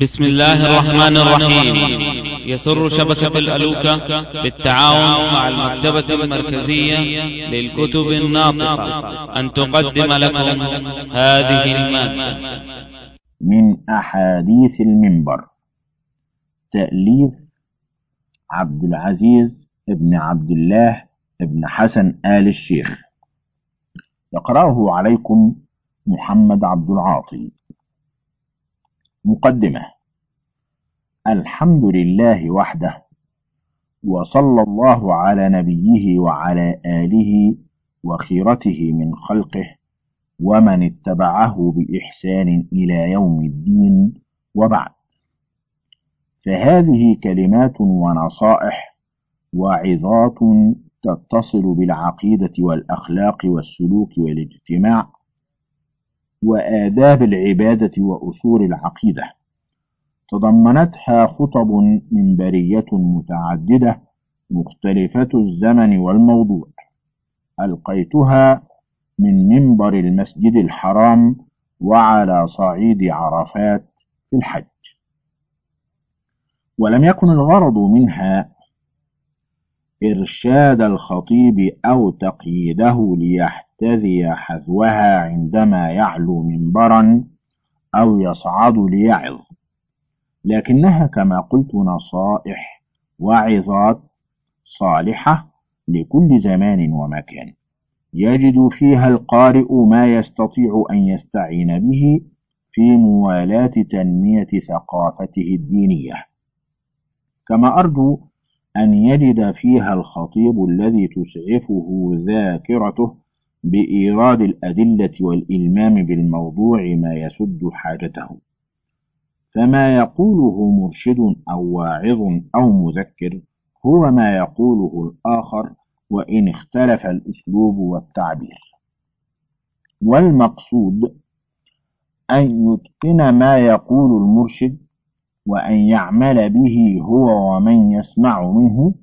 بسم الله الرحمن الرحيم. يسر شبكة الألوكة بالتعاون مع المكتبة المركزية للكتب الناطقة. أن تقدم لكم هذه المادة. من أحاديث المنبر. تأليف عبد العزيز ابن عبد الله ابن حسن آل الشيخ. يقرأه عليكم محمد عبد العاطي. مقدمة. الحمد لله وحده وصلى الله على نبيه وعلى آله وخيرته من خلقه ومن اتبعه بإحسان إلى يوم الدين وبعد. فهذه كلمات ونصائح وعظات تتصل بالعقيدة والأخلاق والسلوك والاجتماع وآداب العبادة وأصول العقيدة. تضمنتها خطب منبرية متعددة مختلفة الزمن والموضوع. ألقيتها من منبر المسجد الحرام وعلى صعيد عرفات في الحج. ولم يكن الغرض منها إرشاد الخطيب أو تقييده ليحتذي حذوها عندما يعلو منبرا أو يصعد ليعظ. لكنها كما قلت نصائح وعظات صالحة لكل زمان ومكان. يجد فيها القارئ ما يستطيع أن يستعين به في موالاة تنمية ثقافته الدينية. كما أرجو أن يجد فيها الخطيب الذي تسعفه ذاكرته بإيراد الأدلة والإلمام بالموضوع ما يسد حاجته. فما يقوله مرشد أو واعظ أو مذكر هو ما يقوله الآخر وإن اختلف الأسلوب والتعبير. والمقصود أن يتقن ما يقول المرشد وأن يعمل به هو ومن يسمع منه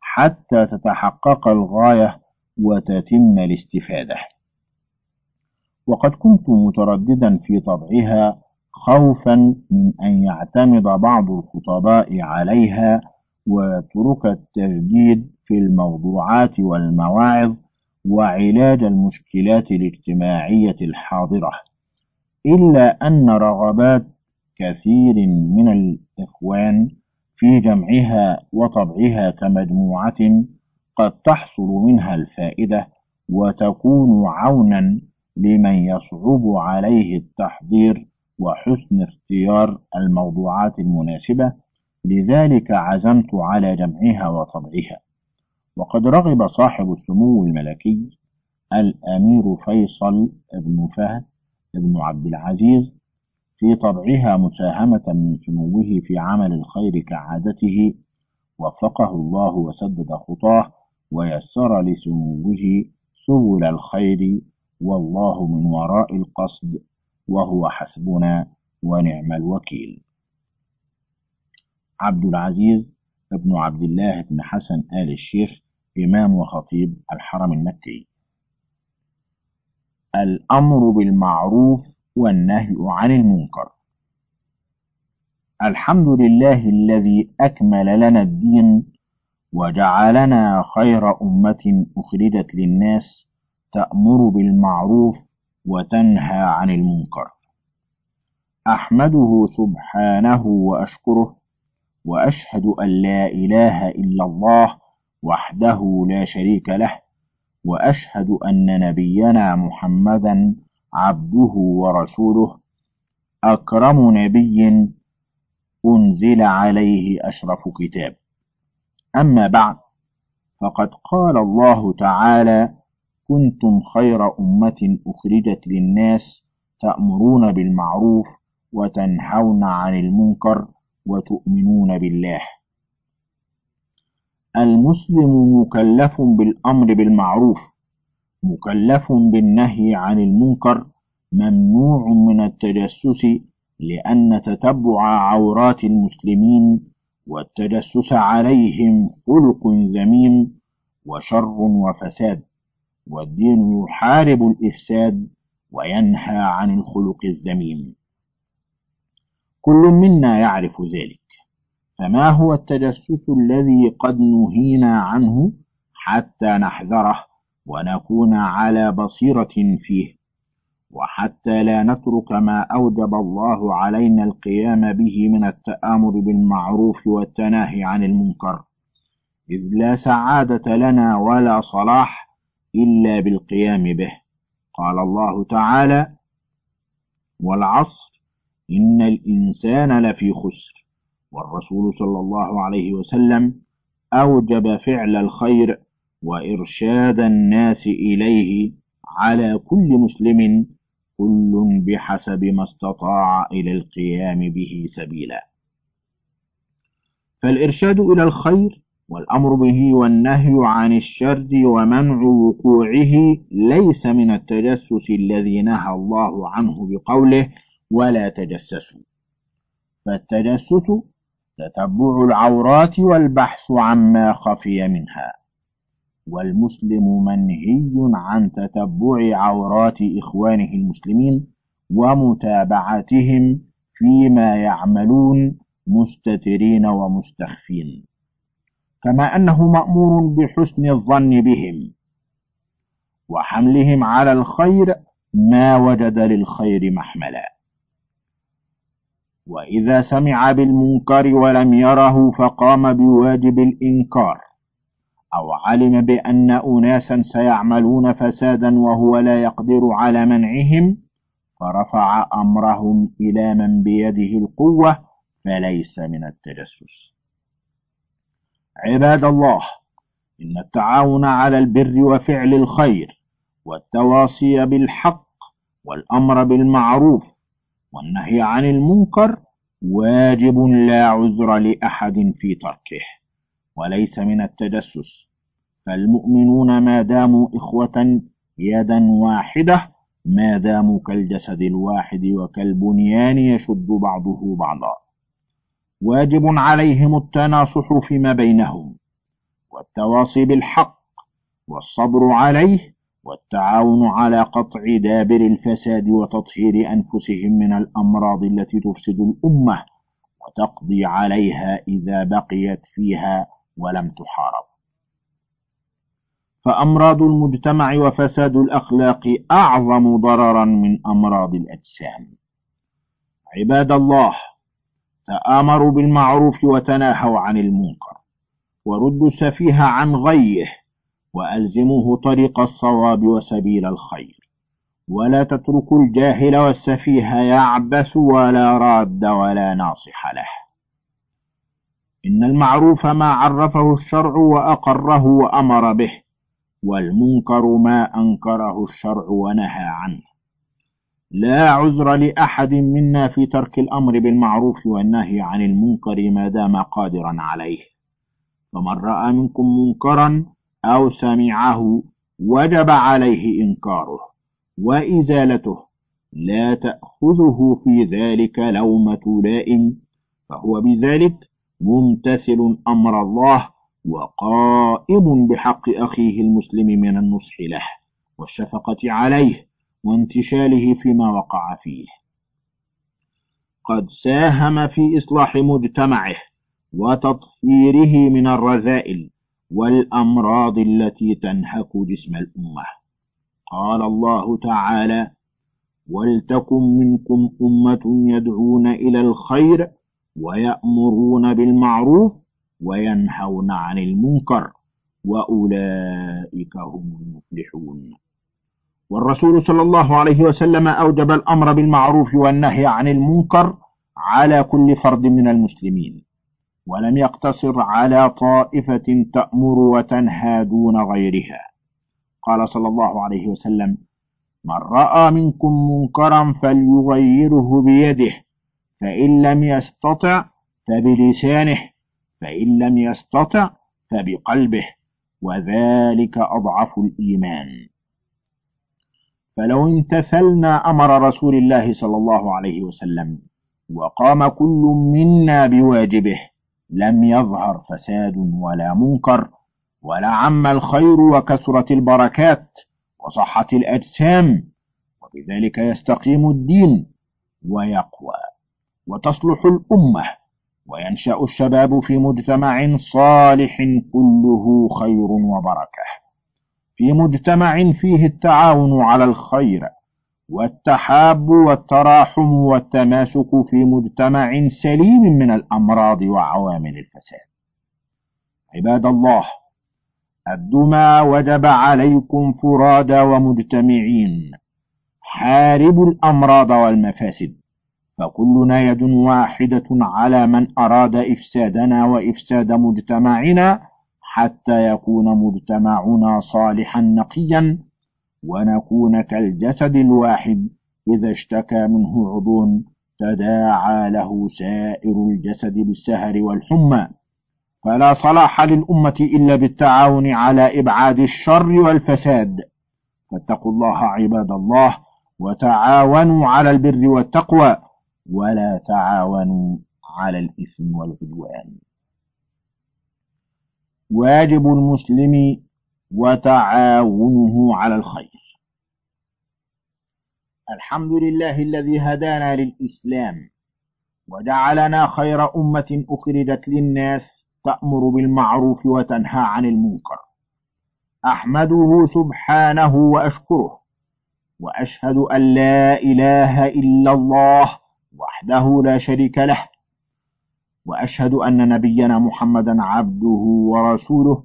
حتى تتحقق الغاية وتتم الاستفادة. وقد كنت مترددا في طبعها خوفا من أن يعتمد بعض الخطباء عليها ويترك التجديد في الموضوعات والمواعظ وعلاج المشكلات الاجتماعية الحاضرة إلا أن رغبات كثير من الإخوان في جمعها وطبعها كمجموعة قد تحصل منها الفائدة وتكون عونا لمن يصعب عليه التحضير وحسن اختيار الموضوعات المناسبة. لذلك عزمت على جمعها وطبعها. وقد رغب صاحب السمو الملكي الأمير فيصل بن فهد بن عبد العزيز في طبعها مساهمة من سموه في عمل الخير كعادته وفقه الله وسدد خطاه ويسر لسموه سبل الخير والله من وراء القصد وهو حسبنا ونعم الوكيل. عبد العزيز ابن عبد الله بن حسن آل الشيخ إمام وخطيب الحرم المكي. الأمر بالمعروف والنهي عن المنكر. الحمد لله الذي أكمل لنا الدين وجعلنا خير أمة أخرجت للناس تأمر بالمعروف وتنهى عن المنكر. أحمده سبحانه وأشكره وأشهد أن لا إله إلا الله وحده لا شريك له وأشهد أن نبينا محمدا عبده ورسوله. أكرم نبي أنزل عليه أشرف كتاب. أما بعد فقد قال الله تعالى كنتم خير أمة أخرجت للناس تأمرون بالمعروف وتنهون عن المنكر وتؤمنون بالله. المسلم مكلف بالأمر بالمعروف. مكلف بالنهي عن المنكر ممنوع من التجسس لأن تتبع عورات المسلمين والتجسس عليهم خلق ذميم وشر وفساد. والدين يحارب الإفساد وينهى عن الخلق الذميم. كل منا يعرف ذلك. فما هو التجسس الذي قد نهينا عنه حتى نحذره ونكون على بصيرة فيه. وحتى لا نترك ما أوجب الله علينا القيام به من التآمر بالمعروف والتناهي عن المنكر. إذ لا سعادة لنا ولا صلاح إلا بالقيام به. قال الله تعالى والعصر إن الإنسان لفي خسر. والرسول صلى الله عليه وسلم أوجب فعل الخير وإرشاد الناس إليه على كل مسلم كل بحسب ما استطاع إلى القيام به سبيلا. فالإرشاد إلى الخير والأمر به والنهي عن الشر ومنع وقوعه ليس من التجسس الذي نهى الله عنه بقوله ولا تجسسوا. فالتجسس تتبع العورات والبحث عما خفي منها. والمسلم منهي عن تتبع عورات إخوانه المسلمين ومتابعتهم فيما يعملون مستترين ومستخفين. كما أنه مأمور بحسن الظن بهم وحملهم على الخير ما وجد للخير محملا. وإذا سمع بالمنكر ولم يره فقام بواجب الإنكار. أو علم بأن أناسا سيعملون فسادا وهو لا يقدر على منعهم فرفع أمرهم إلى من بيده القوة فليس من التجسس. عباد الله إن التعاون على البر وفعل الخير والتواصي بالحق والأمر بالمعروف والنهي عن المنكر واجب لا عذر لأحد في تركه وليس من التجسس. فالمؤمنون ما داموا إخوة يدا واحدة ما داموا كالجسد الواحد وكالبنيان يشد بعضه بعضا. واجب عليهم التناصح فيما بينهم والتواصي بالحق والصبر عليه والتعاون على قطع دابر الفساد وتطهير أنفسهم من الأمراض التي تفسد الأمة وتقضي عليها إذا بقيت فيها ولم تحارب. فأمراض المجتمع وفساد الأخلاق أعظم ضررا من أمراض الأجسام. عباد الله تآمروا بالمعروف وتناهوا عن المنكر وردوا السفيه عن غيه وألزموه طريق الصواب وسبيل الخير. ولا تتركوا الجاهل والسفيه يعبث ولا راد ولا ناصح له. إن المعروف ما عرفه الشرع وأقره وأمر به والمنكر ما أنكره الشرع ونهى عنه. لا عذر لأحد منا في ترك الأمر بالمعروف والنهي عن المنكر ما دام قادرا عليه. فمن رأى منكم منكرا أو سمعه وجب عليه إنكاره وإزالته لا تأخذه في ذلك لومة لائم فهو بذلك ممتثل أمر الله وقائم بحق أخيه المسلم من النصح له والشفقة عليه وانتشاله فيما وقع فيه. قد ساهم في إصلاح مجتمعه وتطهيره من الرذائل والأمراض التي تنهك جسم الأمة. قال الله تعالى ولتكن منكم أمة يدعون إلى الخير ويأمرون بالمعروف وينهون عن المنكر وأولئك هم المفلحون. والرسول صلى الله عليه وسلم أوجب الأمر بالمعروف والنهي عن المنكر على كل فرد من المسلمين ولم يقتصر على طائفة تأمر وتنهى دون غيرها. قال صلى الله عليه وسلم من رأى منكم منكرا فليغيره بيده فإن لم يستطع فبلسانه فإن لم يستطع فبقلبه وذلك أضعف الإيمان. فلو امتثلنا أمر رسول الله صلى الله عليه وسلم وقام كل منا بواجبه لم يظهر فساد ولا منكر ولعم الخير وكثرت البركات وصحت الأجسام وبذلك يستقيم الدين ويقوى وتصلح الأمة. وينشأ الشباب في مجتمع صالح كله خير وبركة. في مجتمع فيه التعاون على الخير والتحاب والتراحم والتماسك في مجتمع سليم من الأمراض وعوامل الفساد. عباد الله أدوا ما وجب عليكم فرادى ومجتمعين حاربوا الأمراض والمفاسد. فكلنا يد واحدة على من أراد إفسادنا وإفساد مجتمعنا حتى يكون مجتمعنا صالحا نقيا ونكون كالجسد الواحد إذا اشتكى منه عضو تداعى له سائر الجسد بالسهر والحمى. فلا صلاح للأمة إلا بالتعاون على إبعاد الشر والفساد. فاتقوا الله عباد الله وتعاونوا على البر والتقوى. ولا تعاونوا على الإثم والعدوان. واجب المسلم وتعاونه على الخير. الحمد لله الذي هدانا للإسلام وجعلنا خير أمة أخرجت للناس تأمر بالمعروف وتنهى عن المنكر. أحمده سبحانه وأشكره وأشهد أن لا إله إلا الله وحده لا شريك له وأشهد أن نبينا محمدا عبده ورسوله.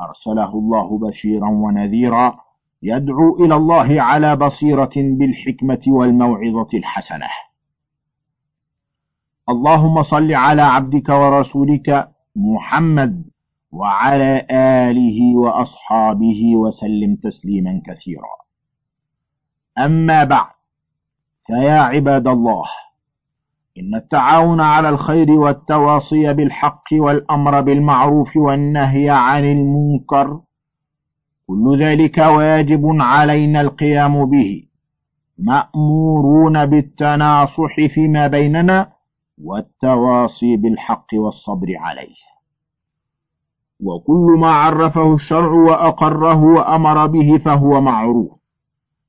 أرسله الله بشيرا ونذيرا يدعو إلى الله على بصيرة بالحكمة والموعظة الحسنة. اللهم صل على عبدك ورسولك محمد وعلى آله وأصحابه وسلم تسليما كثيرا. أما بعد فيا عباد الله إن التعاون على الخير والتواصي بالحق والأمر بالمعروف والنهي عن المنكر كل ذلك واجب علينا القيام به. مأمورون بالتناصح فيما بيننا والتواصي بالحق والصبر عليه. وكل ما عرفه الشرع وأقره وأمر به فهو معروف.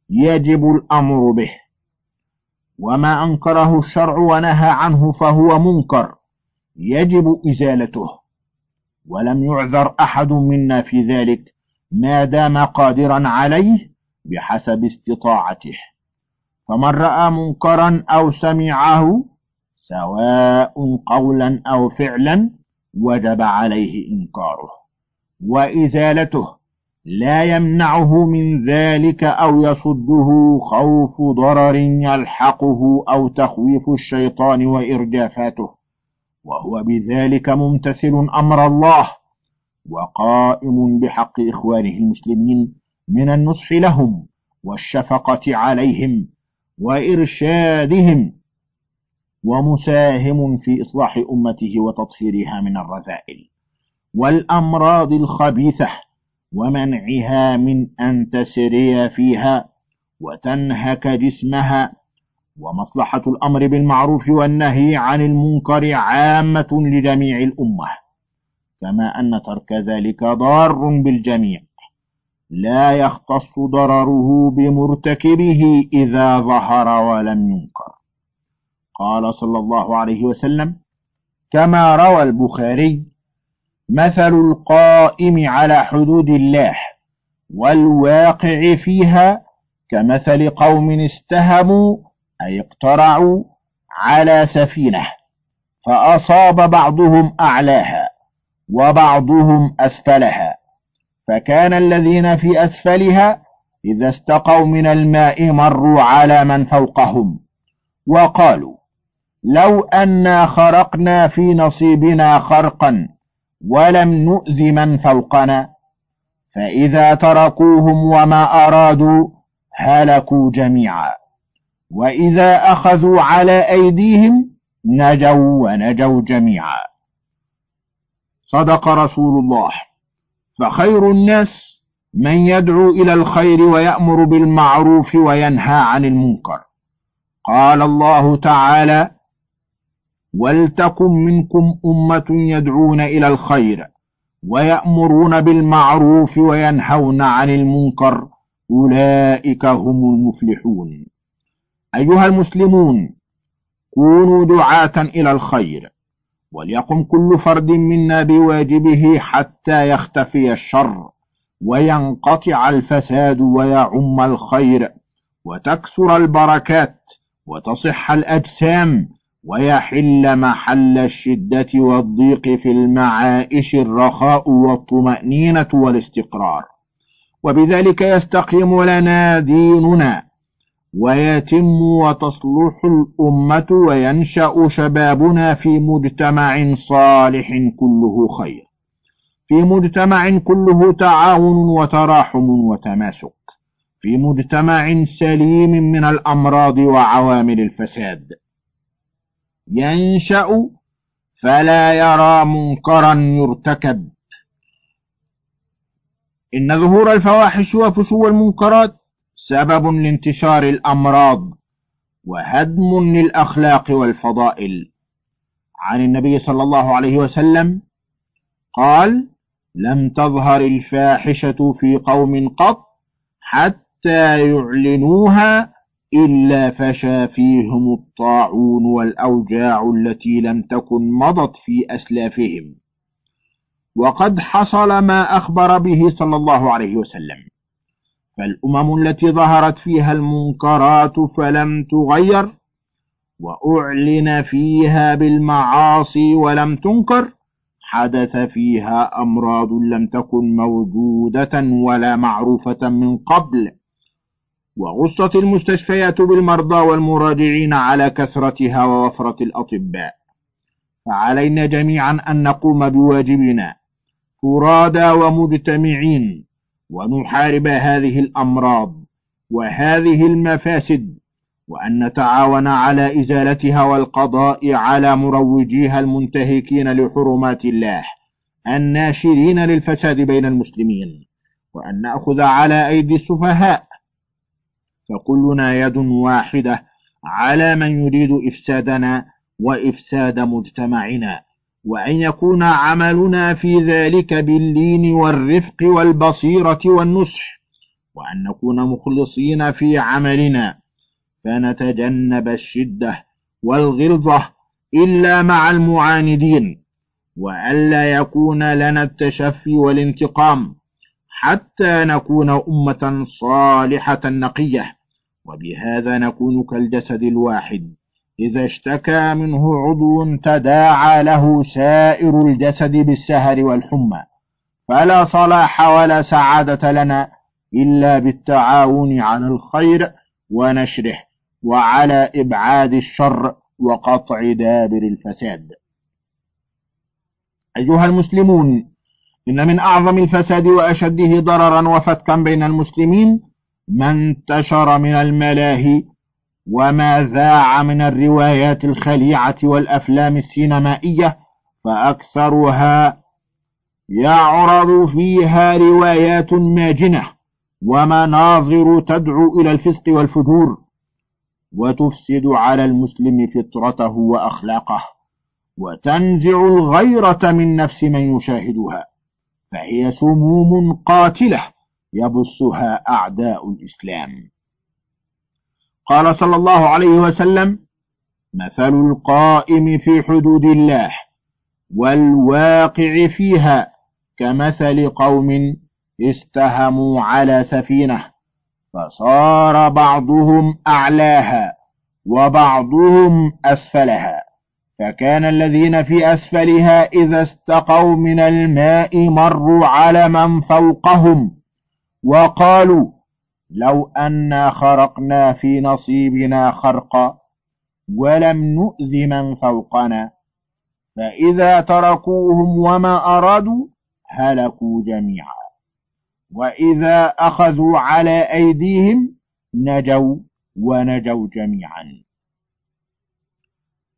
يجب الأمر به. وما أنكره الشرع ونهى عنه فهو منكر. يجب إزالته. ولم يعذر أحد منا في ذلك. ما دام قادرا عليه بحسب استطاعته. فمن رأى منكرا أو سمعه سواء قولا أو فعلا وجب عليه إنكاره. وإزالته. لا يمنعه من ذلك أو يصده خوف ضرر يلحقه أو تخويف الشيطان وإرجافاته. وهو بذلك ممتثل أمر الله وقائم بحق إخوانه المسلمين من النصح لهم والشفقة عليهم وإرشادهم ومساهم في إصلاح أمته وتطهيرها من الرذائل والأمراض الخبيثة ومنعها من أن تسري فيها وتنهك جسمها. ومصلحة الأمر بالمعروف والنهي عن المنكر عامة لجميع الأمة. كما أن ترك ذلك ضار بالجميع. لا يختص ضرره بمرتكبه إذا ظهر ولم ينكر. قال صلى الله عليه وسلم كما روى البخاري مثل القائم على حدود الله والواقع فيها كمثل قوم استهموا أي اقترعوا على سفينة فأصاب بعضهم أعلاها وبعضهم أسفلها فكان الذين في أسفلها إذا استقوا من الماء مروا على من فوقهم وقالوا لو أنا خرقنا في نصيبنا خرقا ولم نؤذ من فوقنا. فإذا تركوهم وما أرادوا هلكوا جميعا. وإذا أخذوا على أيديهم نجوا ونجوا جميعا. صدق رسول الله. فخير الناس من يدعو إلى الخير ويأمر بالمعروف وينهى عن المنكر. قال الله تعالى ولتكن منكم أمة يدعون إلى الخير ويأمرون بالمعروف وينهون عن المنكر أولئك هم المفلحون. أيها المسلمون كونوا دعاة إلى الخير وليقم كل فرد منا بواجبه حتى يختفي الشر وينقطع الفساد ويعم الخير وتكثر البركات وتصح الأجسام ويحل محل الشدة والضيق في المعائش الرخاء والطمأنينة والاستقرار. وبذلك يستقيم لنا ديننا. ويتم وتصلح الأمة وينشأ شبابنا في مجتمع صالح كله خير. في مجتمع كله تعاون وتراحم وتماسك. في مجتمع سليم من الأمراض وعوامل الفساد. ينشأ فلا يرى منكرا يرتكب. إن ظهور الفواحش وفشو المنكرات سبب لانتشار الأمراض وهدم للأخلاق والفضائل. عن النبي صلى الله عليه وسلم قال لم تظهر الفاحشة في قوم قط حتى يعلنوها إلا فشى فيهم الطاعون والأوجاع التي لم تكن مضت في أسلافهم. وقد حصل ما أخبر به صلى الله عليه وسلم. فالأمم التي ظهرت فيها المنكرات فلم تغير وأعلن فيها بالمعاصي ولم تنكر حدث فيها أمراض لم تكن موجودة ولا معروفة من قبل. وغصت المستشفيات بالمرضى والمراجعين على كثرتها ووفرة الأطباء. فعلينا جميعا أن نقوم بواجبنا. فرادى ومجتمعين ونحارب هذه الأمراض وهذه المفاسد وأن نتعاون على إزالتها والقضاء على مروجيها المنتهكين لحرمات الله الناشرين للفساد بين المسلمين وأن نأخذ على أيدي السفهاء فكلنا يد واحدة على من يريد إفسادنا وإفساد مجتمعنا وأن يكون عملنا في ذلك باللين والرفق والبصيرة والنصح وأن نكون مخلصين في عملنا فنتجنب الشدة والغلظة إلا مع المعاندين وألا يكون لنا التشفي والانتقام حتى نكون أمة صالحة نقية. وبهذا نكون كالجسد الواحد. إذا اشتكى منه عضو تداعى له سائر الجسد بالسهر والحمى. فلا صلاح ولا سعادة لنا إلا بالتعاون على الخير ونشره وعلى إبعاد الشر وقطع دابر الفساد. أيها المسلمون إن من أعظم الفساد وأشده ضررا وفتكا بين المسلمين ما انتشر من الملاهي وما ذاع من الروايات الخليعة والأفلام السينمائية فأكثرها يعرض فيها روايات ماجنة ومناظر تدعو إلى الفسق والفجور وتفسد على المسلم فطرته وأخلاقه وتنزع الغيرة من نفس من يشاهدها فهي سموم قاتلة يبثها أعداء الإسلام. قال صلى الله عليه وسلم مثل القائم في حدود الله والواقع فيها كمثل قوم استهموا على سفينة فصار بعضهم أعلاها وبعضهم أسفلها فكان الذين في أسفلها إذا استقوا من الماء مروا على من فوقهم وقالوا لو أنا خرقنا في نصيبنا خرقا ولم نؤذ من فوقنا فإذا تركوهم وما أرادوا هلكوا جميعا وإذا أخذوا على أيديهم نجوا ونجوا جميعا.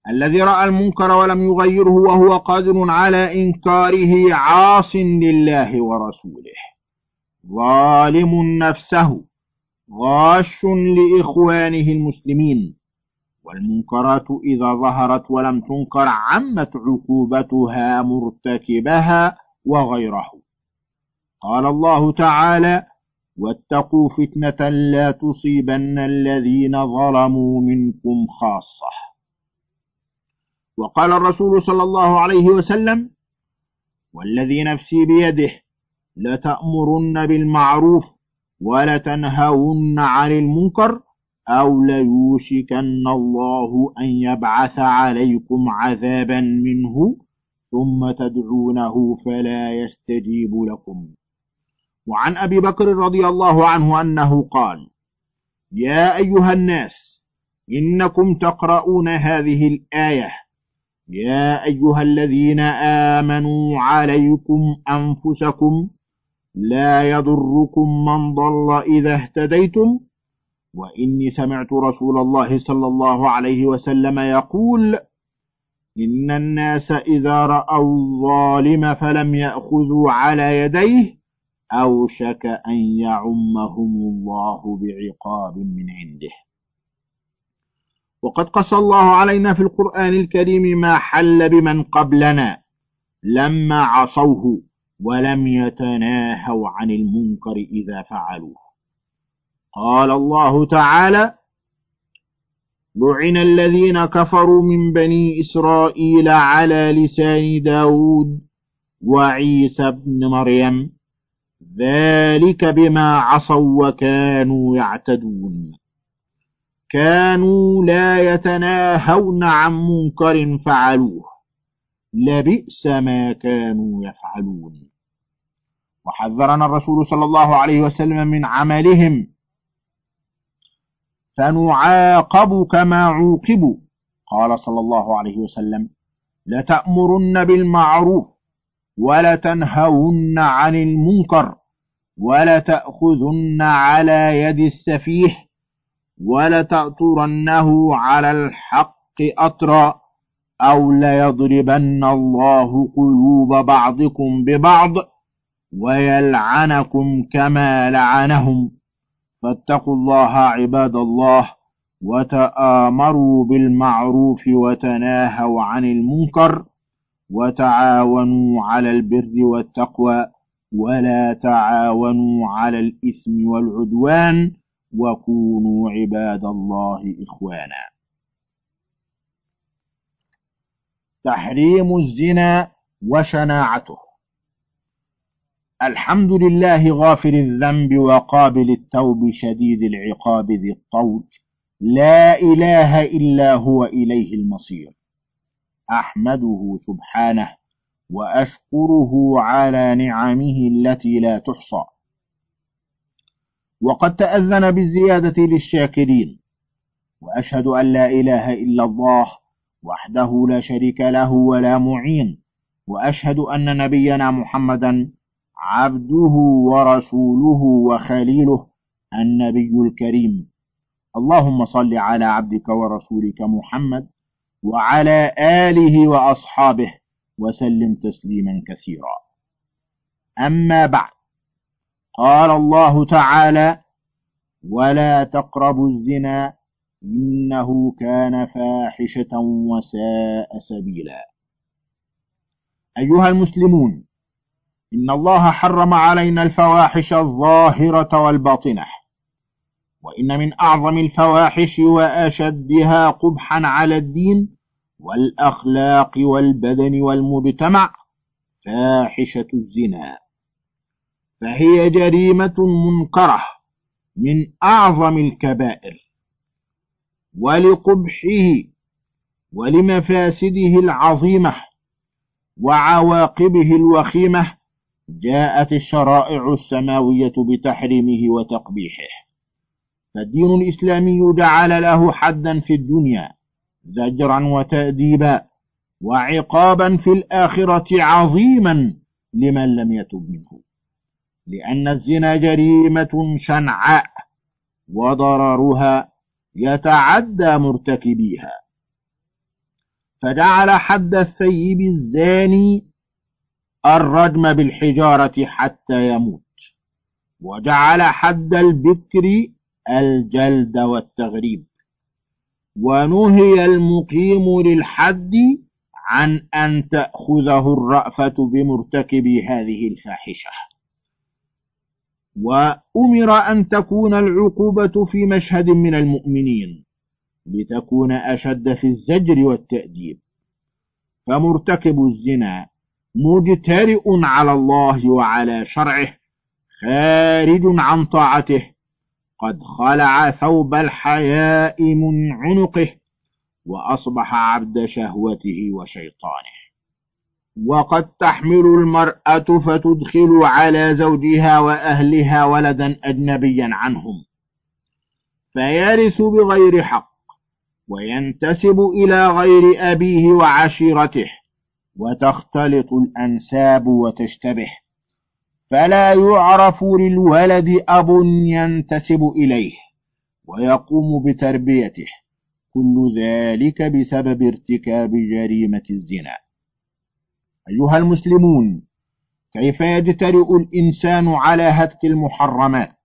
الذي رأى المنكر ولم يغيره وهو قادر على إنكاره عاص لله ورسوله. ظالم نفسه غاش لإخوانه المسلمين. والمنكرات إذا ظهرت ولم تنكر عمت عقوبتها مرتكبها وغيره. قال الله تعالى واتقوا فتنة لا تصيبن الذين ظلموا منكم خاصة. وقال الرسول صلى الله عليه وسلم والذي نفسي بيده لتأمرن بالمعروف ولتنهون عن المنكر أو ليوشكن الله أن يبعث عليكم عذابا منه ثم تدعونه فلا يستجيب لكم. وعن أبي بكر رضي الله عنه أنه قال يا أيها الناس إنكم تقرؤون هذه الآية. يا أيها الذين آمنوا عليكم أنفسكم لا يضركم من ضل إذا اهتديتم. وإني سمعت رسول الله صلى الله عليه وسلم يقول إن الناس إذا رأوا الظالم فلم يأخذوا على يديه أوشك أن يعمهم الله بعقاب من عنده. وقد قص الله علينا في القرآن الكريم ما حل بمن قبلنا لما عصوه. ولم يتناهوا عن المنكر إذا فعلوه. قال الله تعالى لعن الذين كفروا من بني إسرائيل على لسان داود وعيسى بن مريم ذلك بما عصوا وكانوا يعتدون. كانوا لا يتناهون عن منكر فعلوه. لبئس ما كانوا يفعلون. وحذرنا الرسول صلى الله عليه وسلم من عملهم. فنعاقب كما عوقبوا. قال صلى الله عليه وسلم لتأمرن بالمعروف ولتنهون عن المنكر ولتأخذن على يد السفيه ولتأطرنه على الحق أطرا. أو ليضربن الله قلوب بعضكم ببعض ويلعنكم كما لعنهم فاتقوا الله عباد الله وتآمروا بالمعروف وتناهوا عن المنكر وتعاونوا على البر والتقوى ولا تعاونوا على الإثم والعدوان وكونوا عباد الله إخوانا تحريم الزنا وشناعته. الحمد لله غافر الذنب وقابل التوب شديد العقاب ذي الطول. لا إله إلا هو إليه المصير. أحمده سبحانه وأشكره على نعمه التي لا تحصى. وقد تأذن بالزيادة للشاكرين. وأشهد أن لا إله إلا الله وحده لا شريك له ولا معين. وأشهد أن نبينا محمدا عبده ورسوله وخليله النبي الكريم. اللهم صل على عبدك ورسولك محمد وعلى آله وأصحابه وسلم تسليما كثيرا. أما بعد قال الله تعالى ولا تقربوا الزنا إنه كان فاحشة وساء سبيلا. أيها المسلمون إن الله حرم علينا الفواحش الظاهرة والباطنة وإن من أعظم الفواحش وأشدها قبحا على الدين والأخلاق والبدن والمجتمع فاحشة الزنا. فهي جريمة منكرة من أعظم الكبائر. ولقبحه ولمفاسده العظيمة وعواقبه الوخيمة جاءت الشرائع السماوية بتحريمه وتقبيحه. فالدين الإسلامي جعل له حدا في الدنيا زجرا وتأديبا وعقابا في الآخرة عظيما لمن لم يتب منه. لأن الزنا جريمة شنعاء وضررها يتعدى مرتكبيها. فجعل حد الثيب الزاني الرجم بالحجارة حتى يموت. وجعل حد البكر الجلد والتغريب. ونهي المقيم للحد عن أن تأخذه الرأفة بمرتكب هذه الفاحشة. وأمر أن تكون العقوبة في مشهد من المؤمنين لتكون أشد في الزجر والتأديب. فمرتكب الزنا مجترئ على الله وعلى شرعه خارج عن طاعته. قد خلع ثوب الحياء من عنقه وأصبح عبد شهوته وشيطانه. وقد تحمل المرأة فتدخل على زوجها وأهلها ولدا أجنبيا عنهم. فيرث بغير حق وينتسب إلى غير أبيه وعشيرته وتختلط الأنساب وتشتبه. فلا يعرف للولد أب ينتسب إليه ويقوم بتربيته. كل ذلك بسبب ارتكاب جريمة الزنا. أيها المسلمون كيف يجترئ الإنسان على هتك المحرمات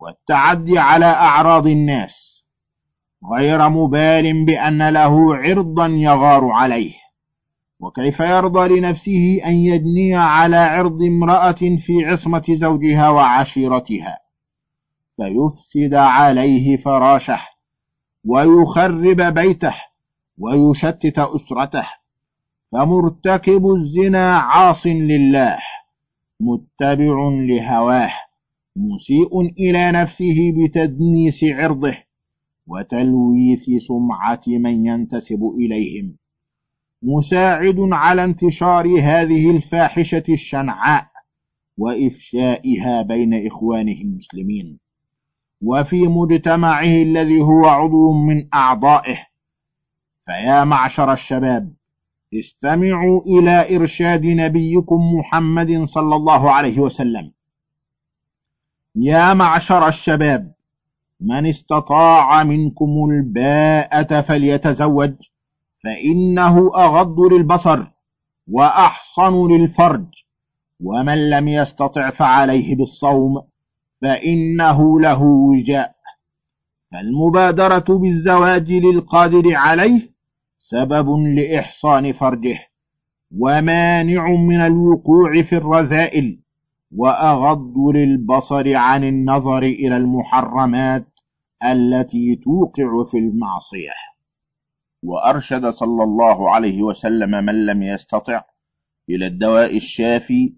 والتعدي على أعراض الناس غير مبال بأن له عرضا يغار عليه؟ وكيف يرضى لنفسه أن يجني على عرض امرأة في عصمة زوجها وعشيرتها؟ فيفسد عليه فراشه ويخرب بيته ويشتت أسرته. فمرتكب الزنا عاص لله متبع لهواه مسيء إلى نفسه بتدنيس عرضه وتلويث سمعة من ينتسب إليهم. مساعد على انتشار هذه الفاحشة الشنعاء وإفشائها بين إخوانه المسلمين. وفي مجتمعه الذي هو عضو من أعضائه فيا معشر الشباب استمعوا إلى إرشاد نبيكم محمد صلى الله عليه وسلم. يا معشر الشباب من استطاع منكم الباءة فليتزوج فإنه أغض للبصر وأحصن للفرج ومن لم يستطع فعليه بالصوم فإنه له وجاء. فالمبادرة بالزواج للقادر عليه سبب لإحصان فرجه ومانع من الوقوع في الرذائل وأغض للبصر عن النظر إلى المحرمات التي توقع في المعصية. وأرشد صلى الله عليه وسلم من لم يستطع إلى الدواء الشافي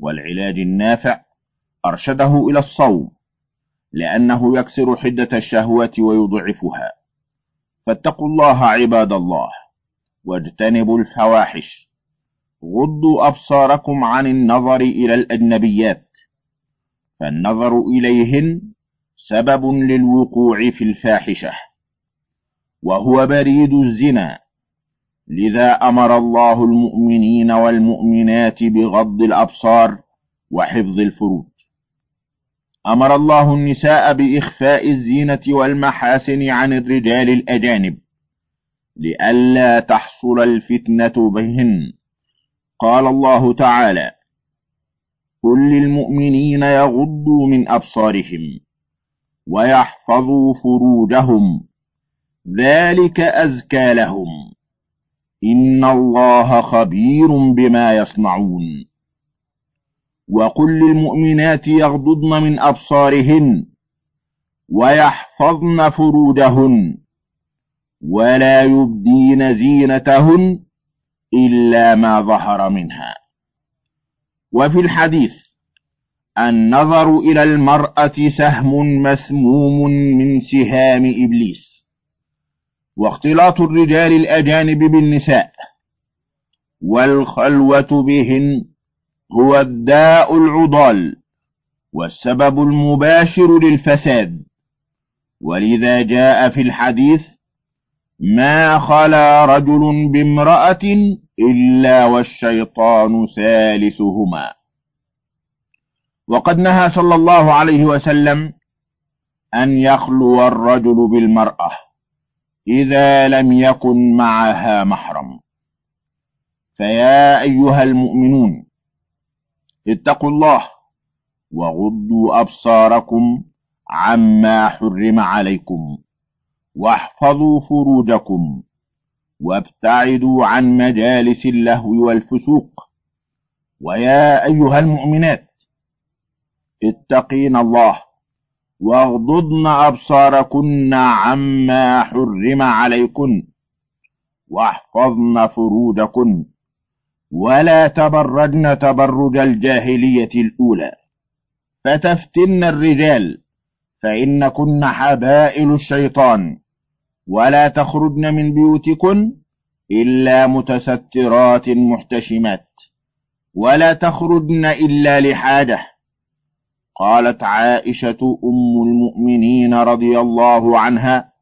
والعلاج النافع أرشده إلى الصوم لأنه يكسر حدة الشهوة ويضعفها. فاتقوا الله عباد الله واجتنبوا الفواحش غضوا أبصاركم عن النظر إلى الأجنبيات فالنظر إليهن سبب للوقوع في الفاحشة وهو بريد الزنا لذا أمر الله المؤمنين والمؤمنات بغض الأبصار وحفظ الفروج. أمر الله النساء بإخفاء الزينة والمحاسن عن الرجال الأجانب لئلا تحصل الفتنة بهن. قال الله تعالى قل للمؤمنين يغضوا من أبصارهم ويحفظوا فروجهم. ذلك أزكى لهم. إن الله خبير بما يصنعون. وقل للمؤمنات يغضضن من أبصارهن ويحفظن فروجهن ولا يبدين زينتهن إلا ما ظهر منها. وفي الحديث النظر إلى المرأة سهم مسموم من سهام إبليس واختلاط الرجال الأجانب بالنساء والخلوة بهن هو الداء العضال والسبب المباشر للفساد. ولذا جاء في الحديث ما خلا رجل بامرأة إلا والشيطان ثالثهما. وقد نهى صلى الله عليه وسلم أن يخلو الرجل بالمرأة إذا لم يكن معها محرم. فيا أيها المؤمنون اتقوا الله وغضوا أبصاركم عما حرم عليكم واحفظوا فروجكم وابتعدوا عن مجالس اللهو والفسوق ويا أيها المؤمنات اتقين الله واغضضن أبصاركن عما حرم عليكن واحفظن فروجكن ولا تبرجن تبرج الجاهلية الأولى. فتفتن الرجال فإنكن حبائل الشيطان. ولا تخرجن من بيوتكن إلا متسترات محتشمات. ولا تخرجن إلا لحاجة. قالت عائشة أم المؤمنين رضي الله عنها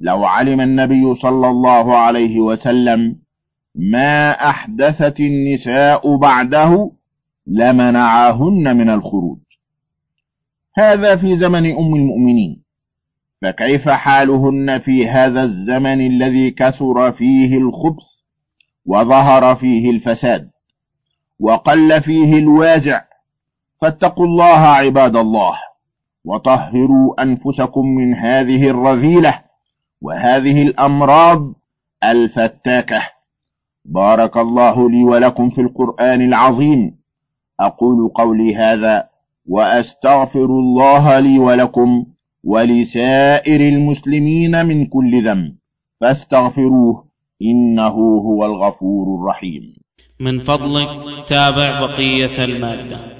لو علم النبي صلى الله عليه وسلم ما أحدثت النساء بعده لمنعهن من الخروج. هذا في زمن أم المؤمنين. فكيف حالهن في هذا الزمن الذي كثر فيه الخبث وظهر فيه الفساد وقل فيه الوازع؟ فاتقوا الله عباد الله وطهروا أنفسكم من هذه الرذيلة وهذه الأمراض الفتاكة. بارك الله لي ولكم في القرآن العظيم. أقول قولي هذا وأستغفر الله لي ولكم ولسائر المسلمين من كل ذنب. فاستغفروه إنه هو الغفور الرحيم. من فضلك تابع بقية المادة.